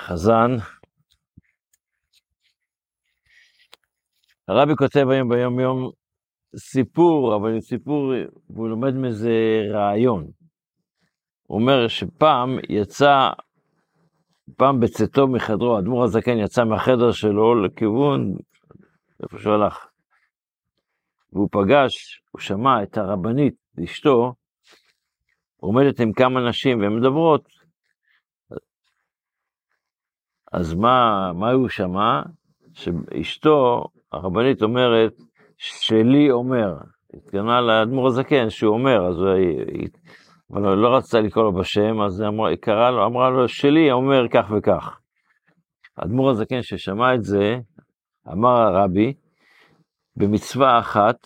חזן. הרבי כותב היום ביום יום סיפור, אבל סיפור, והוא לומד מזה רעיון. הוא אומר שפעם יצא, פעם בצאתו מחדרו, אדמו"ר הזקן יצא מהחדר שלו לכיוון, איפה שהוא הלך. והוא פגש, הוא שמע את הרבנית, אשתו, עומדת עם כמה נשים והן מדברות. אז מה, מה הוא שמע? שאשתו, הרבנית אומרת, שלי אומר, התכוונה לאדמו"ר הזקן שהוא אומר, אז היא, אבל היא לא רצתה לקרוא לו בשם, אז היא קראה לו, אמרה לו, שלי אומר כך וכך. האדמו"ר הזקן ששמע את זה, אמר הרבי, במצווה אחת,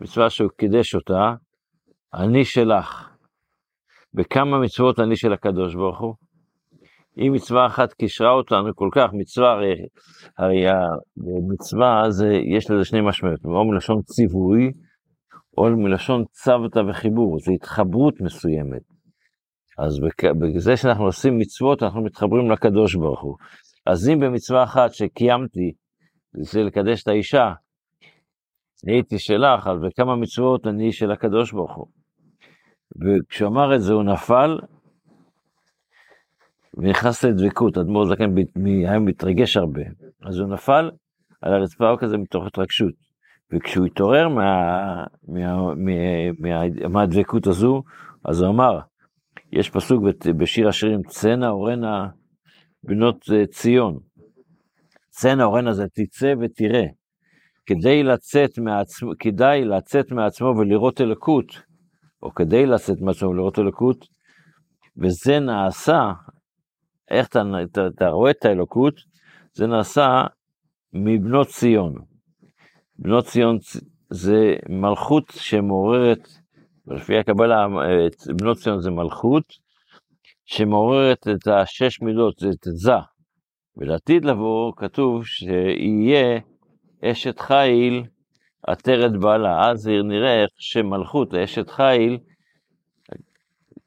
מצווה שהוא קידש אותה, אני שלך. בכמה מצוות אני של הקדוש ברוך הוא? אם מצווה אחת קישרה אותנו כל כך, מצווה הרי, הרי המצווה זה, יש לזה שני משמעויות, או מלשון ציווי, או מלשון צוותא וחיבור, זה התחברות מסוימת. אז בזה שאנחנו עושים מצוות, אנחנו מתחברים לקדוש ברוך הוא. אז אם במצווה אחת שקיימתי, זה לקדש את האישה, הייתי שלך, אז בכמה מצוות אני של הקדוש ברוך הוא. וכשהוא אמר את זה הוא נפל, ונכנס לדבקות, אדמו"ר זקן היה מתרגש הרבה, אז הוא נפל על הרצפה כזה מתוך התרגשות. וכשהוא התעורר מה, מה, מה, מה, מהדבקות הזו, אז הוא אמר, יש פסוק בשיר השירים, צנע אורנה בנות אה, ציון. צנע אורנה זה תצא ותראה. כדי לצאת מעצמו, כדאי לצאת מעצמו ולראות אלוקות, או כדי לצאת מעצמו ולראות אלוקות, וזה נעשה, איך אתה, אתה, אתה רואה את האלוקות? זה נעשה מבנות ציון. בנות ציון זה מלכות שמעוררת, לפי הקבלה, בנות ציון זה מלכות שמעוררת את השש מידות, זה תזה. ולעתיד לבוא כתוב שיהיה אשת חיל עטרת בעלה. אז נראה איך שמלכות אשת חיל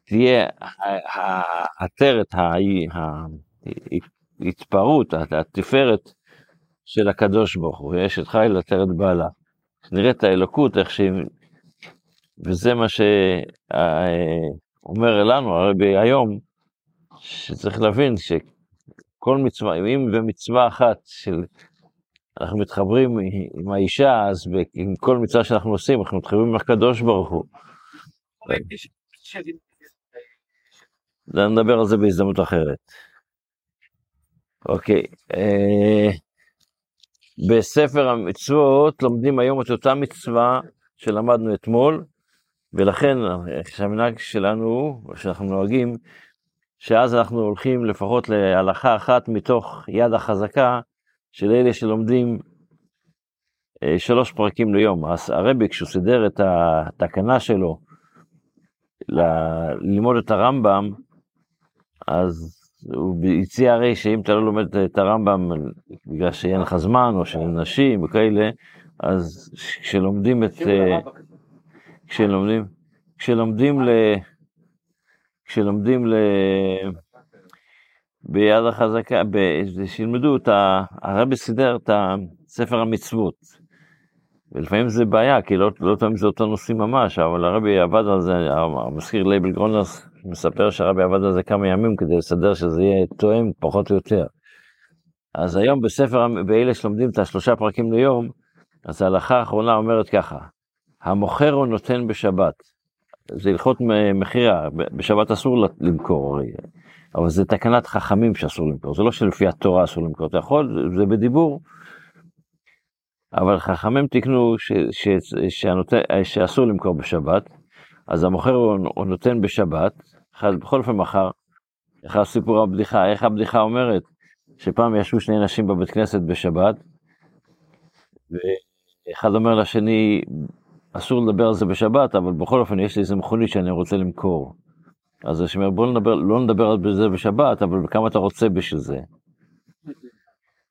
תהיה העטרת, ההתפרעות, התפארת של הקדוש ברוך הוא, אשת חיל עטרת בעלה. נראה את האלוקות, איך שהיא... וזה מה שאומר לנו הרבי היום, שצריך להבין שכל מצווה, אם במצווה אחת של אנחנו מתחברים עם האישה, אז עם כל מצווה שאנחנו עושים, אנחנו מתחברים עם הקדוש ברוך הוא. נדבר על זה בהזדמנות אחרת. אוקיי, אה, בספר המצוות לומדים היום את אותה מצווה שלמדנו אתמול, ולכן המנהג שלנו, שאנחנו נוהגים, שאז אנחנו הולכים לפחות להלכה אחת מתוך יד החזקה של אלה שלומדים אה, שלוש פרקים ליום. הרבי, כשהוא סידר את התקנה שלו ללמוד את הרמב"ם, אז הוא הציע הרי שאם אתה לא לומד את הרמב"ם בגלל שאין לך זמן או של נשים וכאלה, אז כשלומדים את... אה, כשלומדים, כשלומדים ל... כשלומדים ל... ביד החזקה, שילמדו את ה... הרבי סידר את ספר המצוות. ולפעמים זה בעיה, כי לא, לא תמיד זה אותו נושאים ממש, אבל הרבי עבד על זה, המזכיר לייבל גרונר מספר שהרבי עבד על זה כמה ימים כדי לסדר שזה יהיה תואם פחות או יותר. אז היום בספר, באלה שלומדים את השלושה פרקים ליום, אז ההלכה האחרונה אומרת ככה, המוכר או נותן בשבת. זה הלכות מכירה, בשבת אסור למכור, אבל זה תקנת חכמים שאסור למכור, זה לא שלפי התורה אסור למכור, אתה יכול, זה בדיבור. אבל חכמים תיקנו ש, שאסור למכור בשבת, אז המוכר הוא, נותן בשבת, בכל אופן מחר, איך הסיפור הבדיחה, איך הבדיחה אומרת, שפעם ישבו שני נשים בבית כנסת בשבת, ואחד אומר לשני, אסור לדבר על זה בשבת, אבל בכל אופן יש לי איזה מכונית שאני רוצה למכור. אז השם אומר, בוא נדבר, לא נדבר על זה בשבת, אבל כמה אתה רוצה בשביל זה.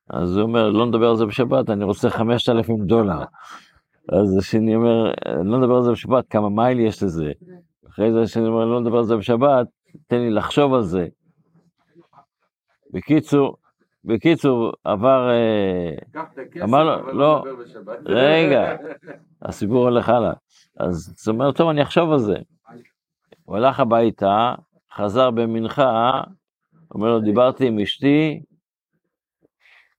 אז הוא אומר, לא נדבר על זה בשבת, אני רוצה 5,000 דולר. אז השני אומר, לא נדבר על זה בשבת, כמה מייל יש לזה. אחרי זה השני אומר, לא נדבר על זה בשבת, תן לי לחשוב על זה. בקיצור, בקיצור, עבר, אה, אמר לו, לא, לא. רגע. הסיפור הולך הלאה. אז הוא אומר, טוב, אני אחשוב על זה. הוא הלך הביתה, חזר במנחה, אומר לו, דיברתי עם אשתי,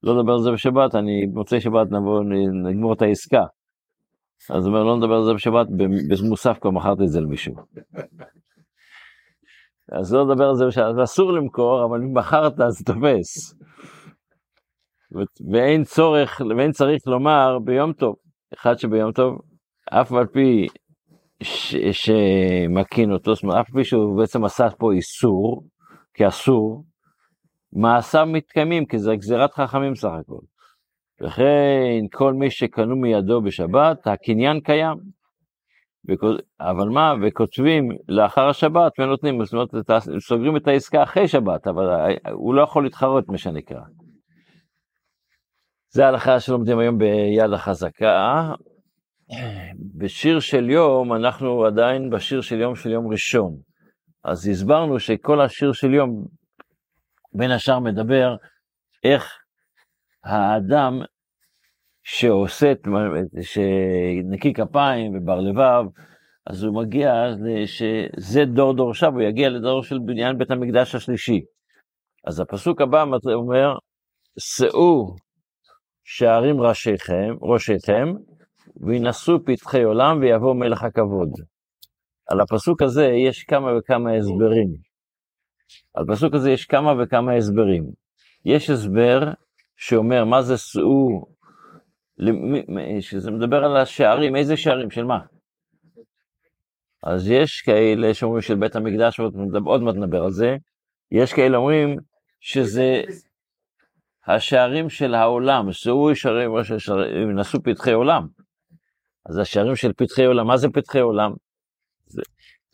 לא נדבר על זה בשבת, אני במוצאי שבת נבוא, נגמור את העסקה. אז הוא אומר, לא נדבר על זה בשבת, במ- במוסף כבר מכרתי את זה למישהו. אז לא נדבר על זה בשבת, אסור למכור, אבל אם מכרת אז תופס. ואין צורך, ואין צריך לומר ביום טוב, אחד שביום טוב, אף על פי ש- שמקין אותו, זאת אומרת, אף על פי שהוא בעצם עשה פה איסור, כאסור, מעשיו מתקיימים, כי זה גזירת חכמים סך הכל. וכן כל מי שקנו מידו בשבת, הקניין קיים. אבל מה, וכותבים לאחר השבת ונותנים, זאת אומרת, סוגרים את העסקה אחרי שבת, אבל ה- הוא לא יכול להתחרות, מה שנקרא. זה ההלכה שלומדים היום ביד החזקה. בשיר של יום, אנחנו עדיין בשיר של יום של יום ראשון. אז הסברנו שכל השיר של יום, בין השאר מדבר איך האדם שעושה, שנקי כפיים ובר לבב, אז הוא מגיע, שזה דור דורשיו, הוא יגיע לדור של בניין בית המקדש השלישי. אז הפסוק הבא אומר, שאו שערים ראשיכם, ראשיכם, וינשאו פתחי עולם ויבוא מלך הכבוד. על הפסוק הזה יש כמה וכמה הסברים. על הפסוק הזה יש כמה וכמה הסברים. יש הסבר שאומר מה זה שאו, שזה מדבר על השערים, איזה שערים, של מה? אז יש כאלה שאומרים של בית המקדש, עוד מעט נדבר על זה, יש כאלה אומרים שזה השערים של העולם, שאו שערים, השערים, נשאו פתחי עולם. אז השערים של פתחי עולם, מה זה פתחי עולם? זה,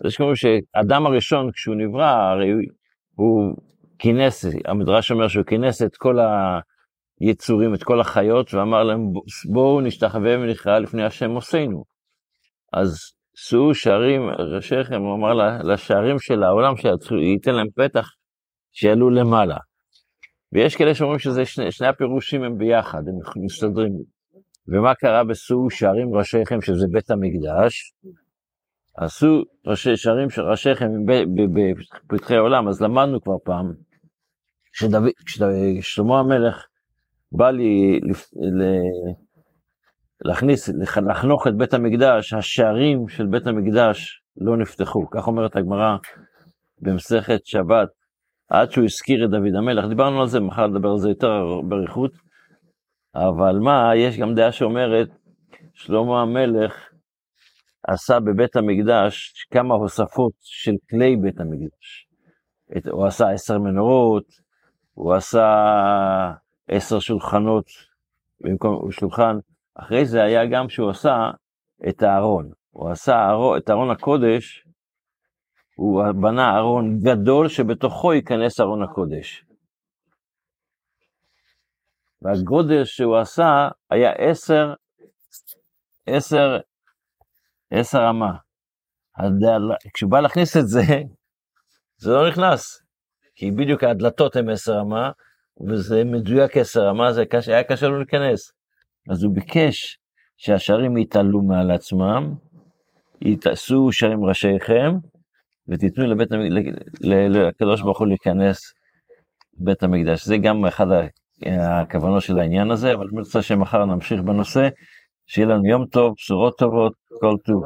יש שאדם הראשון, כשהוא נברא, הרי הוא כינס, המדרש אומר שהוא כינס את כל היצורים, את כל החיות, ואמר להם, בואו נשתחווה ונכרע לפני השם עושינו. אז שאו שערים ראשיכם, הוא אמר לשערים של העולם, שייתן להם פתח, שיעלו למעלה. ויש כאלה שאומרים שזה שני, שני הפירושים הם ביחד, הם מסתדרים. ומה קרה בשאו שערים ראשיכם, שזה בית המקדש? עשו ראשי שערים של ראשיכם בפתחי עולם, אז למדנו כבר פעם, כששלמה המלך בא לי לפ- ל- להכניס, לח- לחנוך את בית המקדש, השערים של בית המקדש לא נפתחו, כך אומרת הגמרא במסכת שבת, עד שהוא הזכיר את דוד המלך, דיברנו על זה, מחר נדבר על זה יותר באריכות, אבל מה, יש גם דעה שאומרת, שלמה המלך עשה בבית המקדש כמה הוספות של כלי בית המקדש. הוא עשה עשר מנורות, הוא עשה עשר שולחנות במקום שולחן, אחרי זה היה גם שהוא עשה את הארון. הוא עשה הארון, את ארון הקודש, הוא בנה ארון גדול שבתוכו ייכנס ארון הקודש. והגודל שהוא עשה היה עשר, עשר, עשר אמה. כשהוא בא להכניס את זה, זה לא נכנס. כי בדיוק הדלתות הן עשר אמה, וזה מדויק עשר אמה, זה קשה, היה קשה לו להיכנס. אז הוא ביקש שהשערים יתעלו מעל עצמם, יתעשו שערים ראשיכם, ותיתנו לבית המ- ל- ל- לקדוש ברוך הוא להיכנס לבית המקדש. זה גם אחד הכוונות של העניין הזה, אבל אני רוצה שמחר נמשיך בנושא, שיהיה לנו יום טוב, בשורות טובות, כל טוב.